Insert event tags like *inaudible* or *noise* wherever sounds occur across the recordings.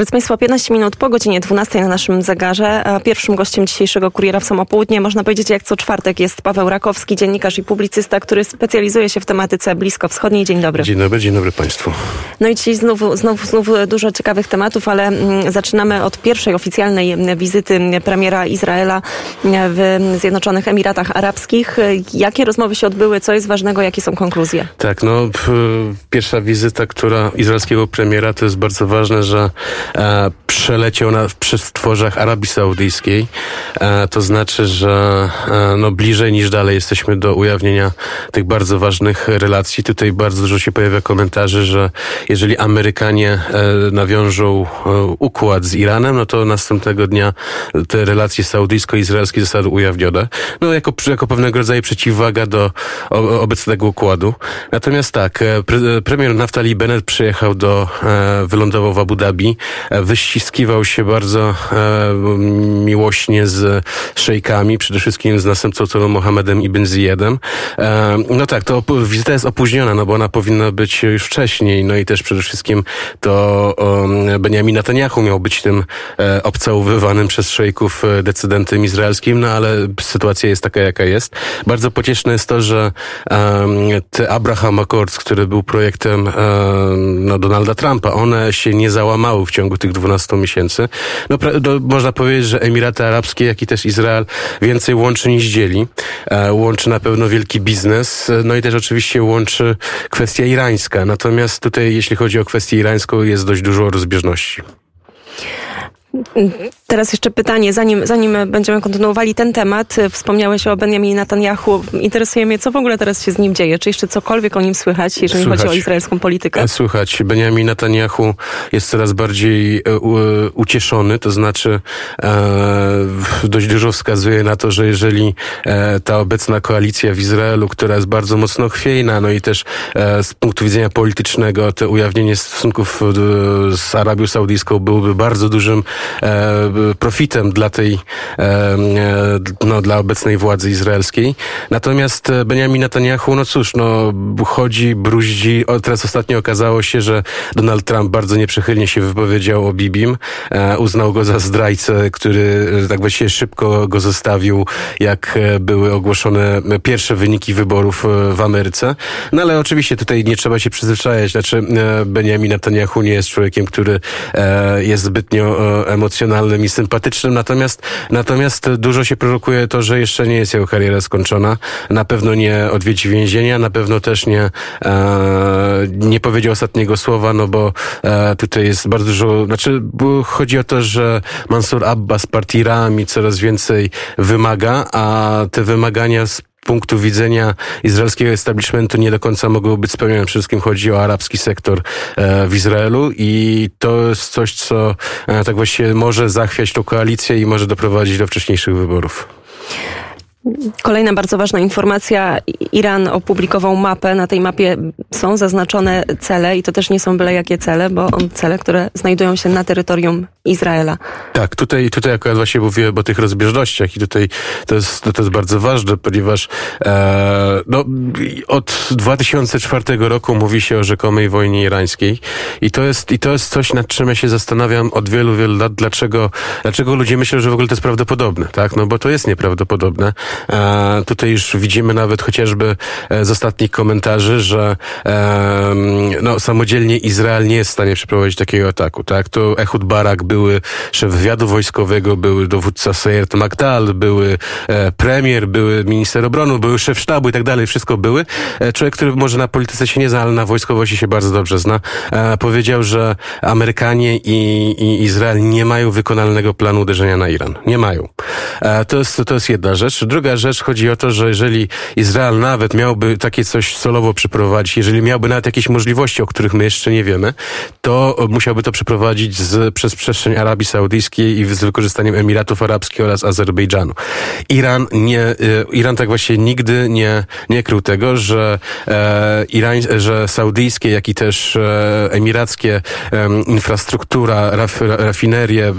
Drodzy Państwo, 15 minut po godzinie 12 na naszym zegarze. A Pierwszym gościem dzisiejszego Kuriera w Samopołudnie, można powiedzieć jak co czwartek, jest Paweł Rakowski, dziennikarz i publicysta, który specjalizuje się w tematyce bliskowschodniej. Dzień dobry. Dzień dobry, dzień dobry Państwu. No i dzisiaj znowu, znowu, znowu dużo ciekawych tematów, ale mm, zaczynamy od pierwszej oficjalnej mm, wizyty premiera Izraela mm, w Zjednoczonych Emiratach Arabskich. Jakie rozmowy się odbyły, co jest ważnego, jakie są konkluzje? Tak, no pierwsza wizyta, która izraelskiego premiera, to jest bardzo ważne, że e, przeleciał na, przez stworzach Arabii Saudyjskiej. E, to znaczy, że e, no bliżej niż dalej jesteśmy do ujawnienia tych bardzo ważnych relacji. Tutaj bardzo dużo się pojawia komentarzy, że jeżeli Amerykanie nawiążą układ z Iranem, no to następnego dnia te relacje saudyjsko-izraelskie zostały ujawnione. No jako, jako pewnego rodzaju przeciwwaga do obecnego układu. Natomiast tak, pre, premier Naftali Bennett przyjechał do, wylądował w Abu Dhabi, wyściskiwał się bardzo e, miłośnie z szejkami, przede wszystkim z następcą tronu Mohamedem Ibn Ziyadem. E, no tak, to wizyta jest opóźniona, no bo ona powinna być już wcześniej, no i też przede wszystkim to Benjamin Netanyahu miał być tym e, obcałowywanym przez szejków decydentem izraelskim, no ale sytuacja jest taka, jaka jest. Bardzo pocieszne jest to, że te Abraham Accords, który był projektem no, Donalda Trumpa, one się nie załamały w ciągu tych 12 miesięcy. No, do, można powiedzieć, że Emiraty Arabskie, jak i też Izrael więcej łączy niż dzieli. E, łączy na pewno wielki biznes, e, no i też oczywiście łączy kwestia irańska. Natomiast tutaj, jeśli chodzi o kwestię irańską, jest dość dużo rozbieżności. Teraz jeszcze pytanie, zanim, zanim będziemy kontynuowali ten temat. Wspomniałeś o Benjaminie Netanyahu. Interesuje mnie, co w ogóle teraz się z nim dzieje? Czy jeszcze cokolwiek o nim słychać, jeżeli Słychać. chodzi o izraelską politykę? E, Słychać, Benjamin Netanyahu jest coraz bardziej e, e, ucieszony, to znaczy dość dużo wskazuje na to, że jeżeli ta obecna koalicja w Izraelu, która jest bardzo mocno chwiejna, no i też z punktu widzenia politycznego te ujawnienie stosunków z Arabią Saudyjską byłoby bardzo dużym profitem dla tej, e, e, no, dla obecnej władzy izraelskiej. Natomiast e, Benjamin Netanyahu, no cóż, no, chodzi, bruździ. O, teraz ostatnio okazało się, że Donald Trump bardzo nieprzychylnie się wypowiedział o Bibim. E, uznał go za zdrajcę, który e, tak właściwie szybko go zostawił, jak e, były ogłoszone pierwsze wyniki wyborów e, w Ameryce. No ale oczywiście tutaj nie trzeba się przyzwyczajać. Znaczy, e, Benjamin Netanyahu nie jest człowiekiem, który e, jest zbytnio e, emocjonalnym i sympatycznym, natomiast, natomiast dużo się prorokuje to, że jeszcze nie jest jego kariera skończona. Na pewno nie odwiedzi więzienia, na pewno też nie, e, nie powiedział ostatniego słowa, no bo e, tutaj jest bardzo dużo, znaczy chodzi o to, że Mansur Abbas partii Rami coraz więcej wymaga, a te wymagania z punktu widzenia izraelskiego establishmentu nie do końca mogą być spełnione. Przede wszystkim chodzi o arabski sektor e, w Izraelu i to jest coś, co e, tak właściwie może zachwiać tą koalicję i może doprowadzić do wcześniejszych wyborów. Kolejna bardzo ważna informacja. Iran opublikował mapę. Na tej mapie są zaznaczone cele i to też nie są byle jakie cele, bo cele, które znajdują się na terytorium Izraela. Tak, tutaj, tutaj akurat właśnie mówiłem o tych rozbieżnościach i tutaj to jest, to jest bardzo ważne, ponieważ e, no, od 2004 roku mówi się o rzekomej wojnie irańskiej i to jest, i to jest coś, nad czym ja się zastanawiam od wielu, wielu lat, dlaczego, dlaczego ludzie myślą, że w ogóle to jest prawdopodobne, tak? No bo to jest nieprawdopodobne. E, tutaj już widzimy nawet chociażby e, z ostatnich komentarzy, że e, no, samodzielnie Izrael nie jest w stanie przeprowadzić takiego ataku, tak? To Ehud Barak były szef wywiadu wojskowego, były dowódca Seyert Magdal, były e, premier, były minister obrony, były szef sztabu i tak dalej, wszystko były. E, człowiek, który może na polityce się nie zna, ale na wojskowości się bardzo dobrze zna, e, powiedział, że Amerykanie i, i Izrael nie mają wykonalnego planu uderzenia na Iran. Nie mają. To, jest, to jest jedna rzecz. Druga rzecz chodzi o to, że jeżeli Izrael nawet miałby takie coś solowo przeprowadzić, jeżeli miałby nawet jakieś możliwości, o których my jeszcze nie wiemy, to musiałby to przeprowadzić z, przez przestrzeń Arabii Saudyjskiej i z wykorzystaniem Emiratów Arabskich oraz Azerbejdżanu. Iran nie, e, Iran tak właśnie nigdy nie, nie krył tego, że e, że saudyjskie, jak i też e, emirackie em, infrastruktura, raf, rafinerie,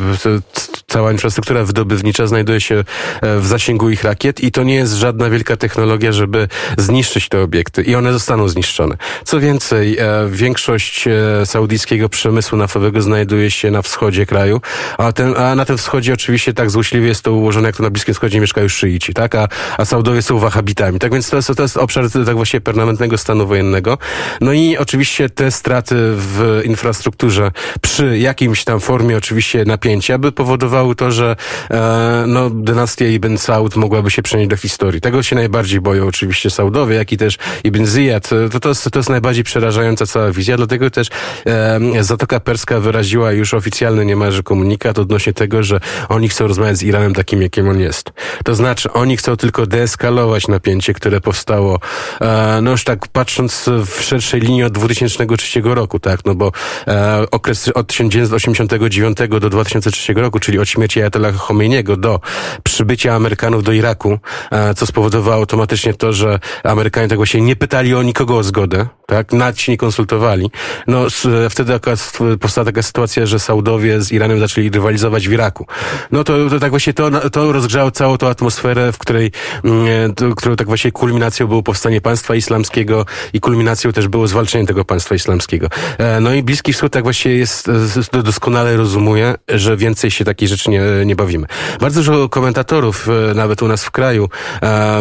cała infrastruktura wydobywnicza znajduje się e, w zasięgu ich rakiet i to nie jest żadna wielka technologia, żeby zniszczyć te obiekty i one zostaną zniszczone. Co więcej, e, większość e, saudyjskiego przemysłu naftowego znajduje się na wschodzie kraju, a, ten, a na tym wschodzie oczywiście tak złośliwie jest to ułożone, jak to na Bliskim Wschodzie mieszkają szyici, tak? A, a Saudowie są wahabitami. Tak więc to jest, to jest obszar tak właśnie permanentnego stanu wojennego. No i oczywiście te straty w infrastrukturze przy jakimś tam formie oczywiście napięcia by powodowały to, że e, no, dynastia Ibn Saud mogłaby się przenieść do historii. Tego się najbardziej boją oczywiście Saudowie, jak i też Ibn Ziyad. To, to, jest, to jest najbardziej przerażająca cała wizja, dlatego też e, Zatoka Perska wyraziła już oficjalny niemalże komunikat odnośnie tego, że oni chcą rozmawiać z Iranem takim, jakim on jest. To znaczy, oni chcą tylko deeskalować napięcie, które powstało, e, no już tak patrząc w szerszej linii od 2003 roku, tak, no bo e, okres od 1989 do 2003 roku, czyli od śmierci Ayatollah Khomeiniego do przybycia Amerykanów do Iraku, e, co spowodowało automatycznie to, że Amerykanie tak właśnie nie pytali o nikogo o zgodę, tak, nawet się nie konsultowali. No, wtedy akurat powstała taka sytuacja, że Saudowie z Iranem zaczęli rywalizować w Iraku. No to, to tak właśnie to, to rozgrzało całą tą atmosferę, w której, mm, to, którą tak właśnie kulminacją było powstanie państwa islamskiego i kulminacją też było zwalczenie tego państwa islamskiego. E, no i Bliski Wschód tak właśnie jest, e, doskonale rozumuje, że więcej się takiej rzeczy nie, nie bawimy. Bardzo dużo komentatorów, e, nawet u nas w kraju,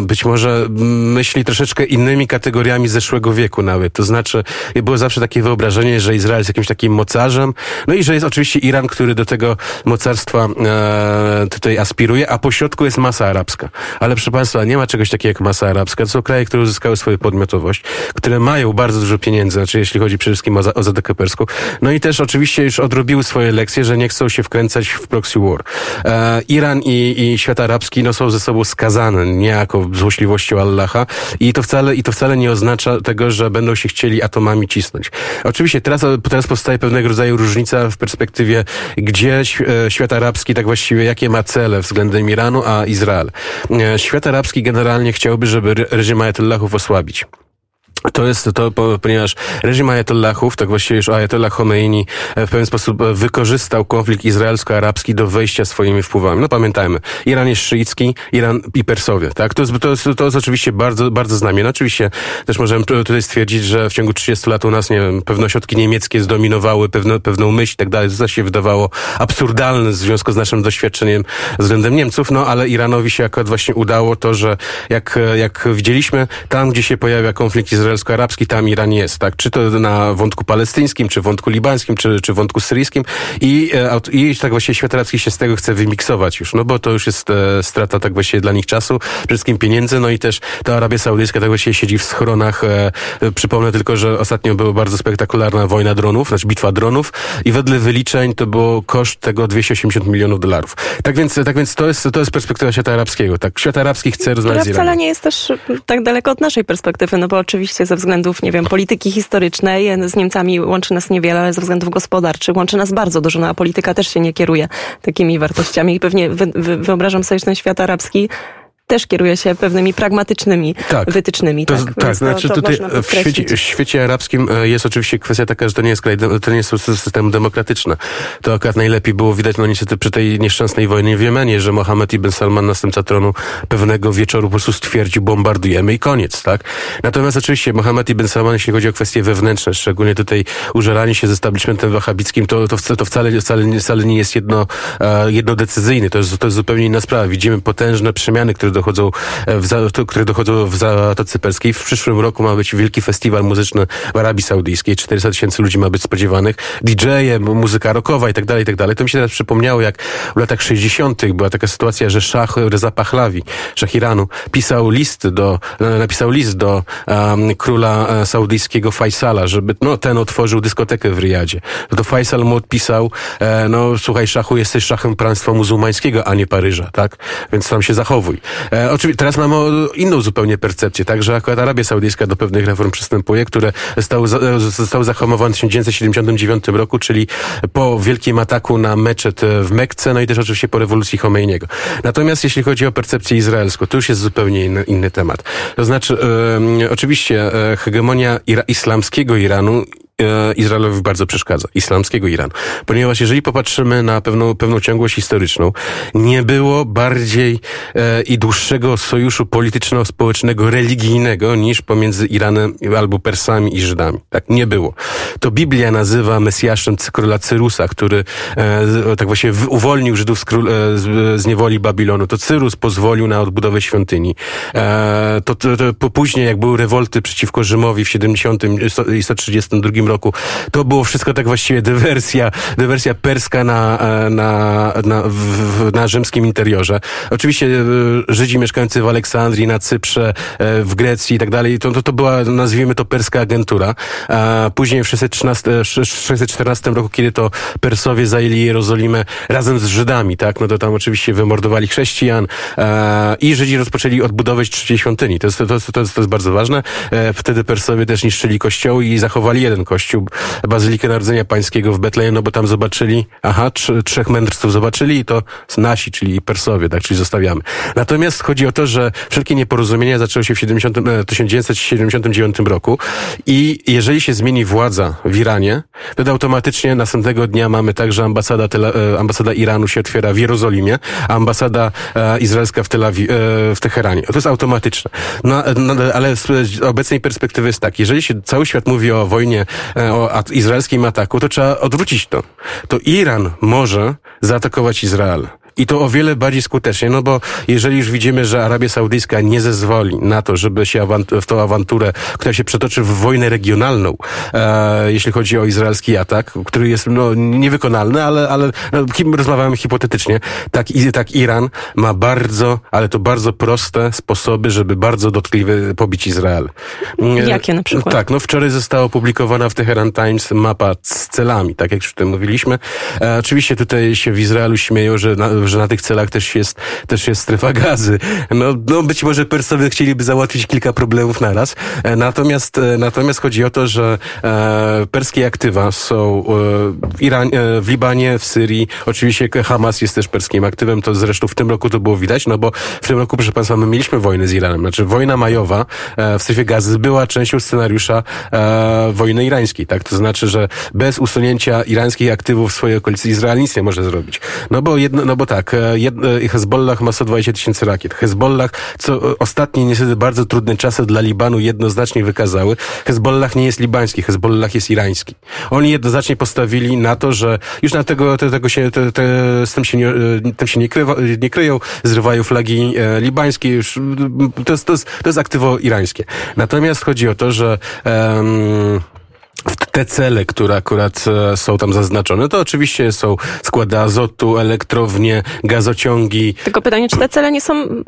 być może myśli troszeczkę innymi kategoriami zeszłego wieku nawet. To znaczy, było zawsze takie wyobrażenie, że Izrael jest jakimś takim mocarzem, no i że jest oczywiście Iran, który do tego mocarstwa e, tutaj aspiruje, a po środku jest masa arabska. Ale proszę Państwa, nie ma czegoś takiego jak masa arabska. To są kraje, które uzyskały swoją podmiotowość, które mają bardzo dużo pieniędzy, znaczy jeśli chodzi przede wszystkim o, o Perską. No i też oczywiście już odrobiły swoje lekcje, że nie chcą się wkręcać w proxy war. E, Iran i, i świat arabski no, są ze sobą skazane niejako złośliwością Allaha i to wcale, i to wcale nie oznacza tego, że będą się chcieli atomami cisnąć. Oczywiście teraz, teraz powstaje pewnego rodzaju różnica w perspektywie, gdzie e, świat arabski tak właściwie, jakie ma cele względem Iranu, a Izrael. E, świat arabski generalnie chciałby, żeby reżim Ayatollahów osłabić. To jest to, ponieważ reżim Ayatollahów, tak właściwie już Ayatollah Khomeini e, w pewien sposób e, wykorzystał konflikt izraelsko-arabski do wejścia swoimi wpływami. No pamiętajmy, Iran jest szyicki, Iran i Persowie, tak? To jest, to jest, to jest oczywiście bardzo, bardzo znamienne. Oczywiście też możemy tutaj stwierdzić, że w ciągu 30 lat u nas, nie wiem, pewne ośrodki niemieckie zdominowały pewne, pewną myśl i tak dalej. To się wydawało absurdalne w związku z naszym doświadczeniem względem Niemców, no ale Iranowi się akurat właśnie udało to, że jak, jak widzieliśmy, tam gdzie się pojawia konflikt izraelski izraelsko-arabski, tam Iran jest, tak? Czy to na wątku palestyńskim, czy wątku libańskim, czy, czy wątku syryjskim i, e, i tak właśnie świat arabski się z tego chce wymiksować już, no bo to już jest e, strata tak właśnie dla nich czasu, przede wszystkim pieniędzy, no i też ta Arabia Saudyjska tak właśnie siedzi w schronach. E, przypomnę tylko, że ostatnio była bardzo spektakularna wojna dronów, znaczy bitwa dronów i wedle wyliczeń to było koszt tego 280 milionów dolarów. Tak więc, tak więc to jest, to jest perspektywa świata arabskiego, tak? Świat arabski chce rozmawiać Która wcale nie jest też tak daleko od naszej perspektywy, no bo oczywiście ze względów, nie wiem, polityki historycznej. Z Niemcami łączy nas niewiele, ale ze względów gospodarczych łączy nas bardzo dużo, no a polityka też się nie kieruje takimi wartościami. I pewnie wy, wy, wyobrażam sobie, że ten świat arabski też kieruje się pewnymi pragmatycznymi tak. wytycznymi. To, tak, tak znaczy to tutaj w świecie, w świecie, arabskim e, jest oczywiście kwestia taka, że to nie jest kraj, to nie jest system demokratyczny. To akurat najlepiej było widać, no niestety przy tej nieszczęsnej wojnie w Jemenie, że Mohammed ibn Salman, następca tronu, pewnego wieczoru po prostu stwierdził, bombardujemy i koniec, tak? Natomiast oczywiście Mohammed ibn Salman, jeśli chodzi o kwestie wewnętrzne, szczególnie tutaj użeranie się z establishmentem wahabickim, to, to, to wcale, wcale, wcale nie jest jedno, uh, jednodecyzyjny. To jest, to jest zupełnie inna sprawa. Widzimy potężne przemiany, które dochodzą e, w, które dochodzą w Zatoce Perskiej. W przyszłym roku ma być wielki festiwal muzyczny w Arabii Saudyjskiej. 400 tysięcy ludzi ma być spodziewanych. DJ-e, muzyka rockowa i tak dalej, i tak dalej. To mi się teraz przypomniało, jak w latach 60. była taka sytuacja, że Szach Reza Pahlavi, Szach Iranu, pisał list do, napisał list do um, króla e, saudyjskiego Faisala, żeby no, ten otworzył dyskotekę w Riyadzie. To Faisal mu odpisał, e, no słuchaj Szachu, jesteś szachem państwa muzułmańskiego, a nie Paryża, tak? Więc tam się zachowuj. E, oczywiście teraz mamy inną zupełnie percepcję, także akurat Arabia Saudyjska do pewnych reform przystępuje, które zostały, zostały zahamowane w 1979 roku, czyli po wielkim ataku na meczet w Mekce, no i też oczywiście po rewolucji Chomeiniego. Natomiast jeśli chodzi o percepcję izraelską, to już jest zupełnie inny, inny temat. To znaczy, e, oczywiście e, hegemonia ira islamskiego Iranu e, Izraelowi bardzo przeszkadza, islamskiego Iranu. Ponieważ jeżeli popatrzymy na pewną, pewną ciągłość historyczną, nie było bardziej e, i dłuższego sojuszu polityczno-społecznego, religijnego niż pomiędzy Iranem albo Persami i Żydami. Tak, nie było. To Biblia nazywa Mesjaszem króla Cyrusa, który e, tak właśnie uwolnił Żydów z, król, e, z, z niewoli Babilonu. To Cyrus pozwolił na odbudowę świątyni. E, to, to, to później, jak były rewolty przeciwko Rzymowi w 70 i 132 roku, to było wszystko tak właściwie dywersja, dywersja perska na, e, na, na, w, na rzymskim interiorze. Oczywiście e, Żydzi mieszkający w Aleksandrii, na Cyprze, e, w Grecji i tak dalej, to, to, to była, nazwijmy to, perska agentura. Później w 613, 614 roku, kiedy to Persowie zajęli Jerozolimę razem z Żydami, tak, no to tam oczywiście wymordowali chrześcijan i Żydzi rozpoczęli odbudowę trzeciej świątyni. To jest, to, to, to jest bardzo ważne. Wtedy Persowie też niszczyli kościoły i zachowali jeden kościół, Bazylikę Narodzenia Pańskiego w Betlejem, no bo tam zobaczyli, aha, tr trzech mędrców zobaczyli i to nasi, czyli Persowie, tak, czyli zostawiamy. Natomiast chodzi o to, że wszelkie nieporozumienia zaczęły się w 70, 1979 e, roku i jeżeli się zmieni władza w Iranie, to automatycznie następnego dnia mamy tak, że ambasada, tele, ambasada Iranu się otwiera w Jerozolimie, a ambasada e, izraelska w, Tel Awiw, e, w Teheranie. To jest automatyczne. No, no, ale z obecnej perspektywy jest tak, jeżeli się cały świat mówi o wojnie, o izraelskim ataku, to trzeba odwrócić to. To Iran może zaatakować Izrael. I to o wiele bardziej skutecznie, no bo jeżeli już widzimy, że Arabia Saudyjska nie zezwoli na to, żeby się w tą awanturę, która się przetoczy w wojnę regionalną, e, jeśli chodzi o izraelski atak, który jest no, niewykonalny, ale, ale no, rozmawiamy hipotetycznie, tak, tak Iran ma bardzo, ale to bardzo proste sposoby, żeby bardzo dotkliwie pobić Izrael. E, Jakie na przykład? Tak, no wczoraj została opublikowana w Teheran Times mapa z celami, tak jak już tutaj mówiliśmy. E, oczywiście tutaj się w Izraelu śmieją, że na, że na tych celach też jest, też jest strefa gazy. No, no być może Persowie chcieliby załatwić kilka problemów naraz. E, natomiast, e, natomiast chodzi o to, że e, perskie aktywa są w, Iranie, w Libanie, w Syrii. Oczywiście Hamas jest też perskim aktywem. To zresztą w tym roku to było widać, no bo w tym roku, proszę Państwa, my mieliśmy wojnę z Iranem. Znaczy wojna majowa w strefie gazy była częścią scenariusza wojny irańskiej. Tak? To znaczy, że bez usunięcia irańskich aktywów w swojej okolicy Izrael nic nie może zrobić. No bo jedno, no bo tak, e, e, Hezbollah ma 120 tysięcy rakiet. Hezbollah, co ostatnie niestety bardzo trudne czasy dla Libanu jednoznacznie wykazały, Hezbollah nie jest libański, Hezbollah jest irański. Oni jednoznacznie postawili na to, że już na tego, te, tego się, te, te, z tym się nie, e, tym się nie, krywa, nie kryją, zrywają flagi e, libańskie, już to jest, to, jest, to jest aktywo irańskie. Natomiast chodzi o to, że um, te cele, które akurat e, są tam zaznaczone, to oczywiście są składy azotu, elektrownie, gazociągi. Tylko pytanie, czy te cele nie są mm,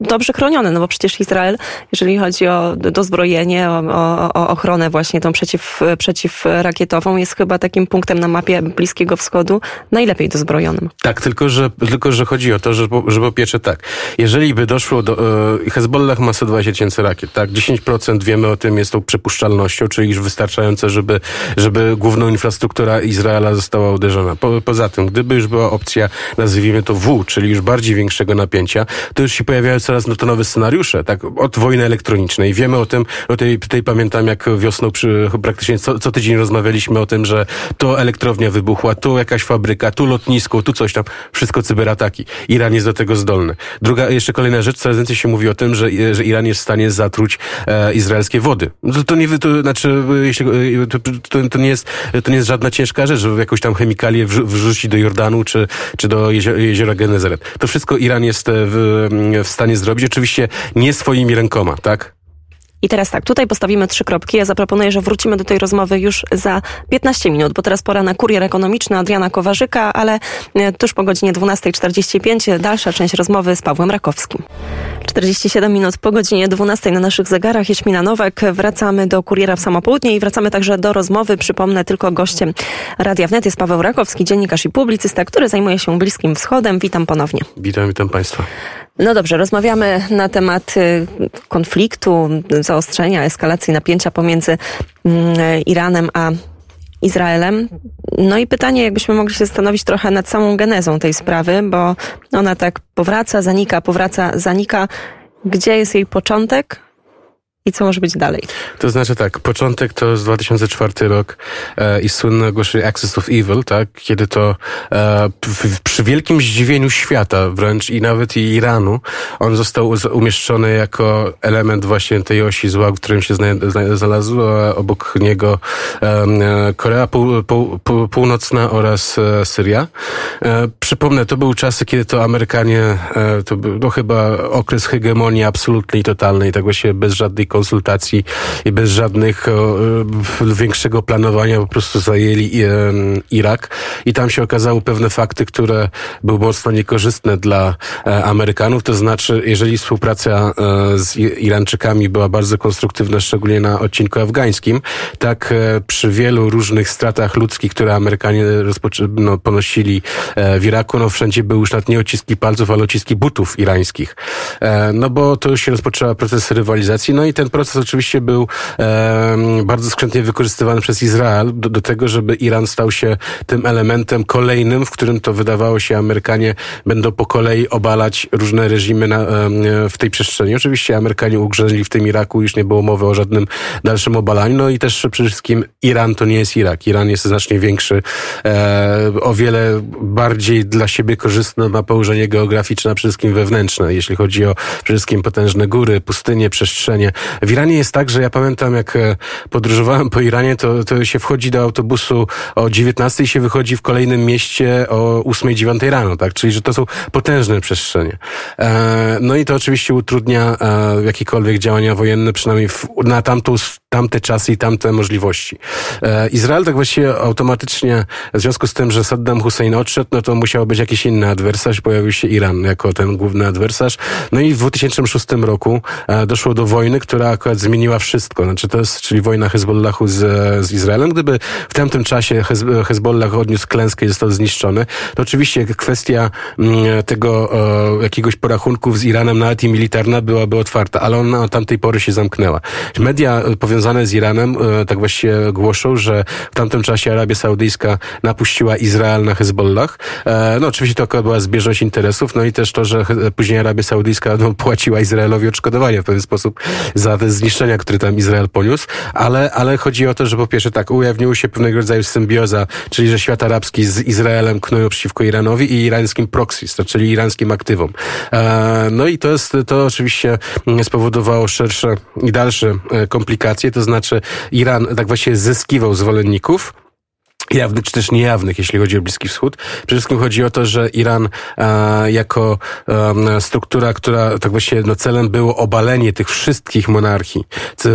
dobrze chronione? No bo przecież Izrael, jeżeli chodzi o dozbrojenie, o, o, o ochronę właśnie tą przeciw, przeciwrakietową, jest chyba takim punktem na mapie Bliskiego Wschodu najlepiej dozbrojonym. Tak, tylko że, tylko, że chodzi o to, że, że po pierwsze tak, jeżeli by doszło do... E, Hezbollah ma 120 tysięcy rakiet, tak? 10% wiemy o tym jest tą przepuszczalnością, czyli już wystarczające, żeby, żeby główną infrastruktura Izraela została uderzona. Po, poza tym, gdyby już była opcja, nazwijmy to W, czyli już bardziej większego napięcia, to już się pojawiają coraz no to nowe scenariusze, tak, od wojny elektronicznej. Wiemy o tym, o tej, tej pamiętam, jak wiosną przy, praktycznie co, co tydzień rozmawialiśmy o tym, że to elektrownia wybuchła, tu jakaś fabryka, tu lotnisko, tu coś tam, wszystko cyberataki. Iran jest do tego zdolny. Druga, jeszcze kolejna rzecz, coraz więcej się mówi o tym, że, że Iran jest w stanie zatruć e, izraelskie wody. To, to nie, to znaczy, jeśli, to, to, nie jest, to nie jest żadna ciężka rzecz, żeby jakąś tam chemikalię wrzucić do Jordanu czy, czy do jeziora, Genezeret. To wszystko Iran jest w, w stanie zrobić. Oczywiście nie swoimi rękoma, tak? I teraz tak, tutaj postawimy trzy kropki. Ja zaproponuję, że wrócimy do tej rozmowy już za 15 minut, bo teraz pora na kurier ekonomiczny Adriana Kowarzyka, ale e, tuż po godzinie 12.45 dalsza część rozmowy z Pawłem Rakowskim. 47 minut po godzinie 12 na naszych zegarach. Jaśmina Nowak. Wracamy do kuriera w samopołudnie i wracamy także do rozmowy. Przypomnę tylko gościem Radia Wnet jest Paweł Rakowski, dziennikarz i publicysta, który zajmuje się Bliskim Wschodem. Witam ponownie. Witam, witam Państwa. No dobrze, rozmawiamy na temat y, konfliktu, zaostrzenia, eskalacji napięcia pomiędzy mm, Iranem a Izraelem. No i pytanie, jakbyśmy mogli się zastanowić trochę nad samą genezą tej sprawy, bo ona tak powraca, zanika, powraca, zanika. Gdzie jest jej początek? I co może być dalej? To znaczy tak, początek to jest 2004 rok e, i słynne ogłoszenie Access of Evil, tak, kiedy to e, przy wielkim zdziwieniu świata wręcz i nawet i Iranu, on został umieszczony jako element właśnie tej osi zła, w którym się znalazł, a obok niego e, Korea Pół, Pół, Pół, Północna oraz e, Syria. E, przypomnę, to były czasy, kiedy to Amerykanie, e, to był no, chyba okres hegemonii absolutnej totalnej, tak właśnie bez żadnej konsultacji i bez żadnych o, większego planowania po prostu zajęli e, Irak i tam się okazały pewne fakty, które były mocno niekorzystne dla e, Amerykanów, to znaczy jeżeli współpraca e, z Irańczykami była bardzo konstruktywna, szczególnie na odcinku afgańskim, tak przy wielu różnych stratach ludzkich, które Amerykanie no, ponosili w Iraku, no wszędzie były już nawet nie odciski palców, ale odciski butów irańskich. No bo to już się rozpoczęła proces rywalizacji, no i ten proces oczywiście był e, bardzo skrzętnie wykorzystywany przez Izrael do, do, tego, żeby Iran stał się tym elementem kolejnym, w którym to wydawało się Amerykanie będą po kolei obalać różne reżimy na, e, w tej przestrzeni. Oczywiście Amerykanie ugrzęźli w tym Iraku, już nie było mowy o żadnym dalszym obalaniu, no i też przede wszystkim Iran to nie jest Irak. Iran jest znacznie większy, e, o wiele bardziej dla siebie korzystne ma położenie geograficzne, a przede wszystkim wewnętrzne, jeśli chodzi o przede wszystkim potężne góry, pustynie, przestrzenie. W Iranie jest tak, że ja pamiętam, jak e, podróżowałem po Iranie, to, to się wchodzi do autobusu o 19 i się wychodzi w kolejnym mieście o 8-9 rano, tak? Czyli, że to są potężne przestrzenie. E, no i to oczywiście utrudnia e, jakiekolwiek działania wojenne, przynajmniej na tamtą, tamte czasy i tamte możliwości. Izrael tak właściwie automatycznie, w związku z tym, że Saddam Hussein odszedł, no to musiał być jakiś inny adwersarz, pojawił się Iran jako ten główny adwersarz. No i w 2006 roku doszło do wojny, która akurat zmieniła wszystko. Znaczy to jest, czyli wojna Hezbollahu z, z Izraelem. Gdyby w tamtym czasie Hez, Hezbollah odniósł klęskę i został zniszczony, to oczywiście kwestia mm, tego e, jakiegoś porachunków z Iranem, nawet i militarna, byłaby otwarta, ale ona od tamtej pory się zamknęła. Media powiązane z Iranem e, tak właściwie głoszą, że w tamtym czasie Arabia Saudyjska napuściła Izrael na Hezbollah. E, no oczywiście to akurat była zbieżność interesów, no i też to, że później Arabia Saudyjska no, płaciła Izraelowi odszkodowanie w pewien sposób za te zniszczenia, które tam Izrael poniósł, ale, ale chodzi o to, że po pierwsze tak, ujawnił się pewnego rodzaju symbioza, czyli że świat arabski z Izraelem knują przeciwko Iranowi i irańskim proxys, czyli irańskim aktywom. E, no i to jest, to oczywiście spowodowało szersze i dalsze e, komplikacje, to znaczy Iran tak właściwie zyskiwał zwolenników, jawnych czy też niejawnych, jeśli chodzi o Bliski Wschód. Przede wszystkim chodzi o to, że Iran e, jako e, struktura, która tak właściwie no, celem było obalenie tych wszystkich monarchii,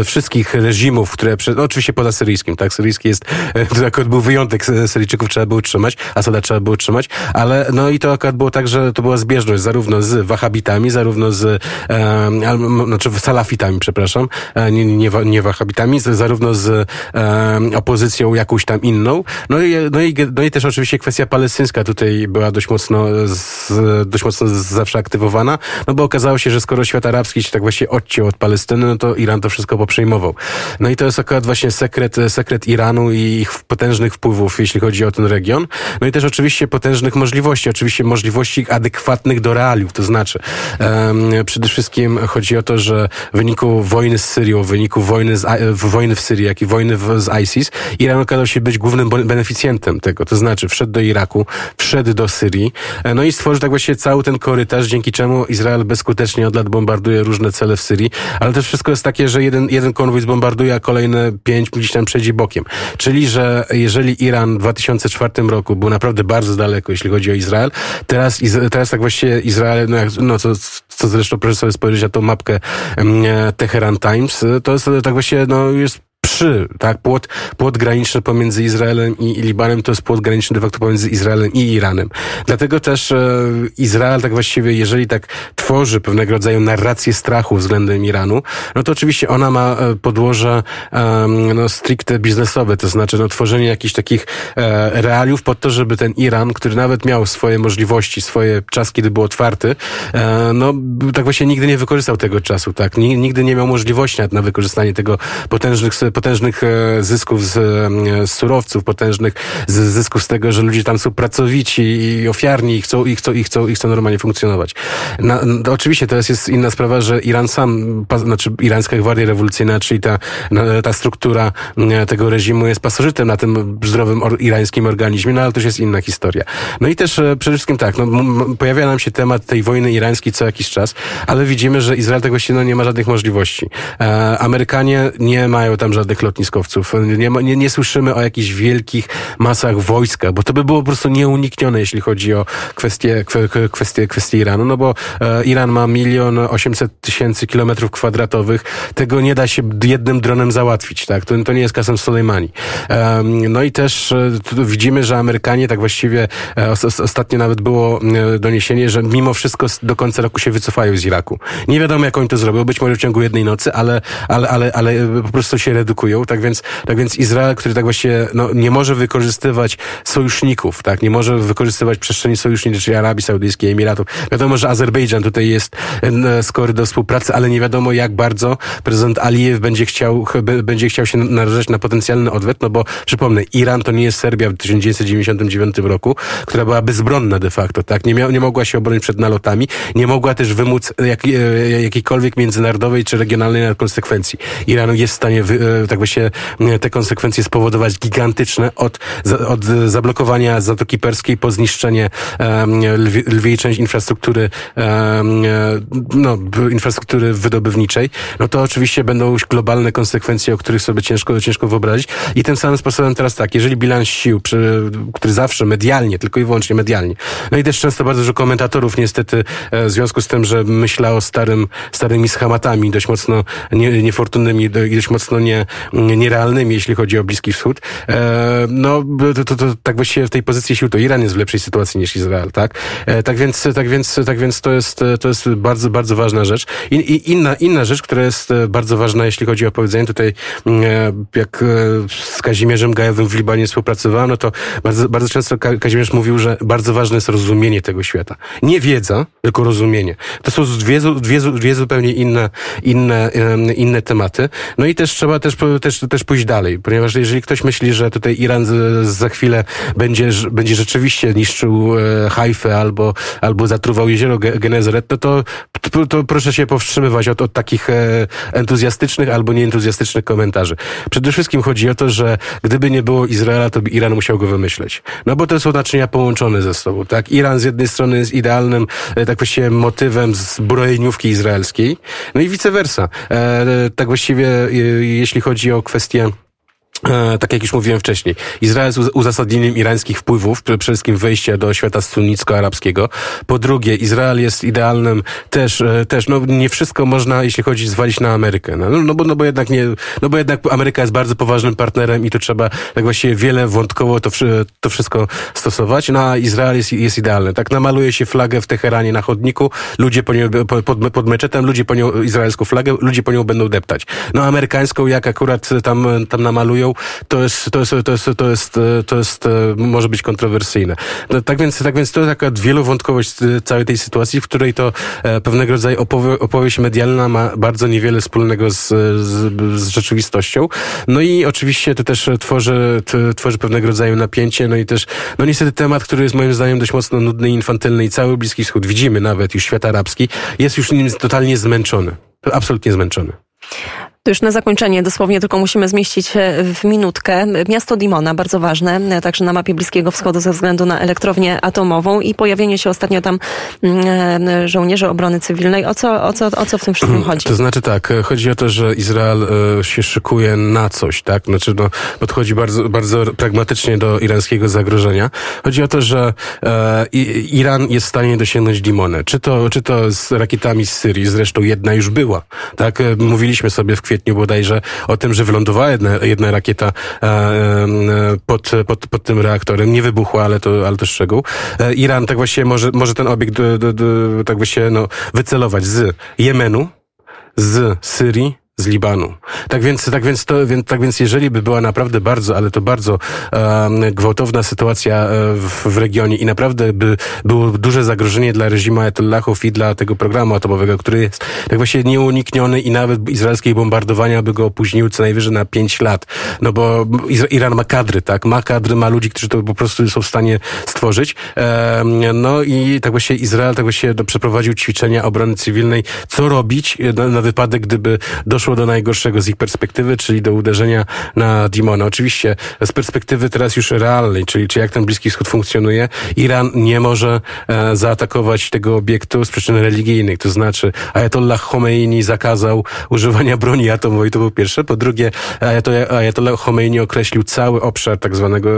wszystkich reżimów, które, no, oczywiście poza syryjskim, tak, syryjski jest, e, to akurat był wyjątek, Syryjczyków trzeba było utrzymać, Asada trzeba było utrzymać, ale no i to akurat było tak, że to była zbieżność zarówno z wahabitami, zarówno z, e, znaczy salafitami, przepraszam, e, nie, nie, nie wahabitami, zarówno z e, opozycją jakąś tam inną, no i, no i, no i też oczywiście kwestia palestyńska tutaj była dość mocno, z, dość mocno zawsze aktywowana, no bo okazało się, że skoro świat arabski się tak właśnie odciął od Palestyny, no to Iran to wszystko poprzejmował. No i to jest akurat właśnie sekret, sekret Iranu i ich potężnych wpływów, jeśli chodzi o ten region. No i też oczywiście potężnych możliwości, oczywiście możliwości adekwatnych do realiów, to znaczy um, przede wszystkim chodzi o to, że w wyniku wojny z Syrią, w wyniku wojny, z, wojny w Syrii, jak i wojny w, z ISIS, Iran okazał się być głównym beneficjentem tego, to znaczy wszedł do Iraku, wszedł do Syrii, e, no i stworzył tak właściwie cały ten korytarz, dzięki czemu Izrael bezskutecznie od lat bombarduje różne cele w Syrii, ale też wszystko jest takie, że jeden, jeden konwój zbombarduje, a kolejne pięć gdzieś tam przejdzie bokiem. Czyli, że jeżeli Iran w 2004 roku był naprawdę bardzo daleko, jeśli chodzi o Izrael, teraz, teraz tak właściwie Izrael, no, jak, no co, co zresztą proszę sobie spojrzeć na tą mapkę Teheran Times, to jest tak właściwie, no jest przy, tak, płot, płot graniczny pomiędzy Izraelem i, i Libanem to jest płot graniczny de facto pomiędzy Izraelem i Iranem. Dlatego też e, Izrael tak właściwie, jeżeli tak tworzy pewnego rodzaju narrację strachu względem Iranu, no to oczywiście ona ma e, podłoże e, no, stricte biznesowe, to znaczy no, tworzenie jakichś takich e, realiów pod to, żeby ten Iran, który nawet miał swoje możliwości, swoje czas, kiedy był otwarty, e, no tak właśnie nigdy nie wykorzystał tego czasu, tak, nigdy nie miał możliwości na wykorzystanie tego potężnych potężnych zysków z, z surowców, potężnych zysków z tego, że ludzie tam są pracowici i ofiarni i chcą, i chcą, i chcą, i chcą normalnie funkcjonować. Na, no, oczywiście teraz jest inna sprawa, że Iran sam, znaczy Irańska Gwardia Rewolucyjna, czyli ta, ta struktura tego reżimu jest pasożytem na tym zdrowym or, irańskim organizmie, no ale to już jest inna historia. No i też przede wszystkim tak, no, pojawia nam się temat tej wojny irańskiej co jakiś czas, ale widzimy, że Izrael tego się no, nie ma żadnych możliwości. E, Amerykanie nie mają tam żadnych lotniskowców. Nie, ma, nie, nie słyszymy o jakichś wielkich masach wojska, bo to by było po prostu nieuniknione, jeśli chodzi o kwestie, kwestie, kwestie Iranu, no bo e, Iran ma milion osiemset tysięcy kilometrów kwadratowych. Tego nie da się jednym dronem załatwić, tak? To, to nie jest kasem Soleimani. E, no i też e, widzimy, że Amerykanie tak właściwie e, ostatnio nawet było e, doniesienie, że mimo wszystko do końca roku się wycofają z Iraku. Nie wiadomo, jak oni to zrobią, być może w ciągu jednej nocy, ale, ale, ale, ale po prostu się redukują. Tak więc, tak więc Izrael, który tak właśnie no, nie może wykorzystywać sojuszników, tak, nie może wykorzystywać przestrzeni sojuszniczej, czyli Arabii Saudyjskiej, Emiratów. Wiadomo, że Azerbejdżan tutaj jest skory do współpracy, ale nie wiadomo, jak bardzo prezydent Alijew będzie chciał, będzie chciał się narażać na potencjalny odwet, no bo przypomnę, Iran to nie jest Serbia w 1999 roku, która była bezbronna de facto, tak, nie, miał, nie mogła się obronić przed nalotami, nie mogła też wymóc jak, e, jakiejkolwiek międzynarodowej czy regionalnej konsekwencji. Iran jest w stanie e, tak właśnie e, te konsekwencje spowodować gigantyczne od, od zablokowania Zatoki Perskiej po zniszczenie lwie, lwiej część infrastruktury no, infrastruktury wydobywniczej, no to oczywiście będą już globalne konsekwencje, o których sobie ciężko, ciężko wyobrazić. I tym samym sposobem teraz tak, jeżeli bilans sił, przy, który zawsze medialnie, tylko i wyłącznie medialnie, no i też często bardzo dużo komentatorów niestety w związku z tym, że myśla o starym, starymi schematami, dość mocno nie, niefortunnymi, dość mocno nie, nierealnymi, jeśli chodzi o Bliski Wschód. E, no, to, to, to, tak właściwie w tej pozycji sił to Iran jest w lepszej sytuacji niż Izrael, tak? E, tak więc, tak więc, tak więc to jest, to jest bardzo, bardzo ważna rzecz. I, i inna, inna rzecz, która jest bardzo ważna, jeśli chodzi o powiedzenie tutaj, e, jak z Kazimierzem Gajowym w Libanie współpracowano, no to bardzo, bardzo często Kazimierz mówił, że bardzo ważne jest rozumienie tego świata. Nie wiedza, tylko rozumienie. To są dwie, dwie, dwie zupełnie inne, inne, inne tematy. No i też trzeba też, też, też pójść dalej, ponieważ jeżeli ktoś myśli, że tutaj Iran za chwilę będzie, będzie rzeczywiście niszczył e, Hajfę albo, albo zatruwał jezioro Genezeret, no to, to, to proszę się powstrzymywać od, od takich e, entuzjastycznych albo nieentuzjastycznych komentarzy. Przede wszystkim chodzi o to, że gdyby nie było Izraela, to by Iran musiał go wymyśleć. No bo to są naczynia połączone ze sobą, tak? Iran z jednej strony jest idealnym, e, tak właściwie motywem zbrojeniówki izraelskiej, no i vice versa. E, tak właściwie, e, jeśli chodzi o kwestię tak jak już mówiłem wcześniej, Izrael z uzasadnieniem irańskich wpływów, przede wszystkim wejścia do świata sunnicko-arabskiego. Po drugie, Izrael jest idealnym też, e, też, no nie wszystko można, jeśli chodzi, zwalić na Amerykę. No, no, bo, no bo jednak nie, no bo jednak Ameryka jest bardzo poważnym partnerem i tu trzeba tak właściwie wiele wątkowo to, to wszystko stosować. No a Izrael jest, jest idealny. Tak namaluje się flagę w Teheranie na chodniku, ludzie po nią, pod, pod meczetem, ludzie po nią izraelską flagę, ludzie po nią będą deptać. No amerykańską, jak akurat tam, tam namalują, to jest, to jest, to jest, to jest, to jest, może być kontrowersyjne. No, tak więc, tak więc to taka wielowątkowość całej tej sytuacji, w której to e, pewnego rodzaju opowie, opowieść medialna ma bardzo niewiele wspólnego z, z, z rzeczywistością. No i oczywiście to też tworzy, tworzy pewnego rodzaju napięcie, no i też, no niestety temat, który jest moim zdaniem dość mocno nudny i infantylny i cały Bliski Wschód, widzimy nawet już świat arabski, jest już nim totalnie zmęczony. Absolutnie zmęczony. To już na zakończenie dosłownie tylko musimy zmieścić e, w minutkę. Miasto Dimona, bardzo ważne, e, także na mapie Bliskiego Wschodu ze względu na elektrownię atomową i pojawienie się ostatnio tam mm, e, żołnierzy obrony cywilnej. O co, o co, o co w tym wszystkim *clears throat* chodzi? To znaczy tak, chodzi o to, że Izrael się szykuje na coś, tak? Znaczy no, podchodzi bardzo, bardzo pragmatycznie do irańskiego zagrożenia. Chodzi o to, że e, Iran jest w stanie dosięgnąć Dimonę. Czy to, czy to z rakietami z Syrii, zresztą jedna już była, tak? Mówiliśmy sobie w kwietniu kwietniu bodajże o tym, że wylądowała jedna, jedna rakieta e, e, pod, pod, pod tym reaktorem. Nie wybuchła, ale to, ale to szczegół. E, Iran tak właściwie może, może ten obiekt tak właściwie no, wycelować z Jemenu, z Syrii, z Libanu. Tak więc, tak więc, to, więc, tak więc jeżeli by była naprawdę bardzo, ale to bardzo um, gwałtowna sytuacja e, w, w, regionie i naprawdę by było duże zagrożenie dla reżimu Ayatollahów i dla tego programu atomowego, który jest tak właśnie nieunikniony i nawet izraelskie bombardowania by go opóźniły co najwyżej na pięć lat. No bo Iran ma kadry, tak? Ma kadry, ma ludzi, którzy to po prostu są w stanie stworzyć. Um, no i tak właśnie Izrael tak właśnie no, przeprowadził ćwiczenia obrony cywilnej, co robić na, na wypadek, gdyby doszło doszło do najgorszego z ich perspektywy, czyli do uderzenia na Dimona. Oczywiście z perspektywy teraz już realnej, czyli czy jak ten Bliski Wschód funkcjonuje, Iran nie może e, zaatakować tego obiektu z przyczyn religijnych. To znaczy Ayatollah Khomeini zakazał używania broni atomowej, to było pierwsze. Po drugie, Ayatollah Khomeini określił cały obszar tak zwanego,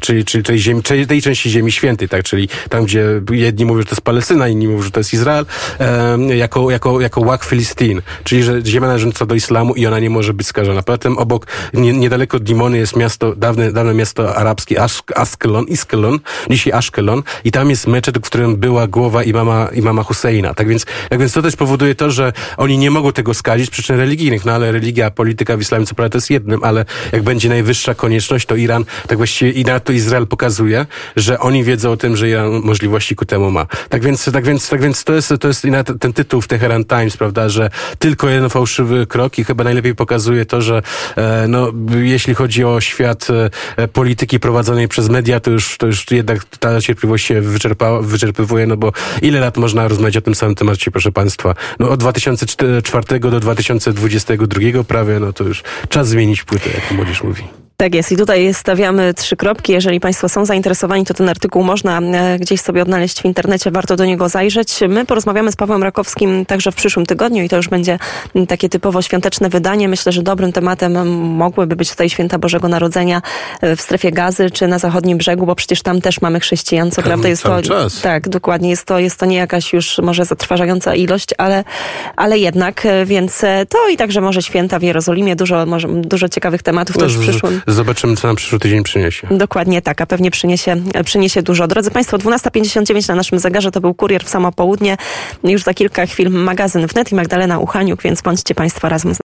czyli, czyli tej, ziemi, tej części Ziemi Świętej, tak, czyli tam, gdzie jedni mówią, że to jest Palestyna, inni mówią, że to jest Izrael, e, jako, jako, jako Wak Filistin, czyli że ziemia należąca do islamu i ona nie może być skażona. Poza tym obok, nie, niedaleko Dimony jest miasto, dawne, dawne miasto arabskie Askelon, Iskelon, dzisiaj Ashkelon i tam jest meczet, w którym była głowa imama, imama Husseina. Tak więc, tak więc to też powoduje to, że oni nie mogą tego skazić z przyczyn religijnych, no ale religia, polityka w islamie co prawda to jest jednym, ale jak będzie najwyższa konieczność, to Iran, tak właściwie i na to Izrael pokazuje, że oni wiedzą o tym, że Iran możliwości ku temu ma. Tak więc, tak więc, tak więc to jest, to jest ten tytuł w Teheran Times, prawda, że tylko jeden fałszywy krok i chyba najlepiej pokazuje to, że e, no, jeśli chodzi o świat e, polityki prowadzonej przez media, to już, to już jednak ta cierpliwość się wyczerpa, wyczerpywuje, no bo ile lat można rozmawiać o tym samym temacie, proszę Państwa? No od 2004 do 2022 prawie, no to już czas zmienić płytę, jak młodzież mówi. Tak jest i tutaj stawiamy trzy kropki. Jeżeli Państwo są zainteresowani, to ten artykuł można e, gdzieś sobie odnaleźć w internecie, warto do niego zajrzeć. My porozmawiamy z Pawłem Rakowskim także w przyszłym tygodniu i to już będzie takie typowo świąteczne wydanie. Myślę, że dobrym tematem mogłyby być tutaj święta Bożego Narodzenia e, w strefie gazy czy na zachodnim brzegu, bo przecież tam też mamy chrześcijan. Co prawda jest to. Czas. Tak, dokładnie. Jest to, jest to nie jakaś już może zatrważająca ilość, ale, ale jednak, e, więc to i także może święta w Jerozolimie. Dużo, może, dużo ciekawych tematów też w przyszłym. Zobaczymy, co nam przyszły tydzień przyniesie. Dokładnie tak, a pewnie przyniesie, przyniesie dużo. Drodzy Państwo, 12.59 na naszym zegarze to był kurier w samo południe. Już za kilka chwil magazyn wnet i Magdalena Uchaniuk, więc bądźcie Państwo razem z.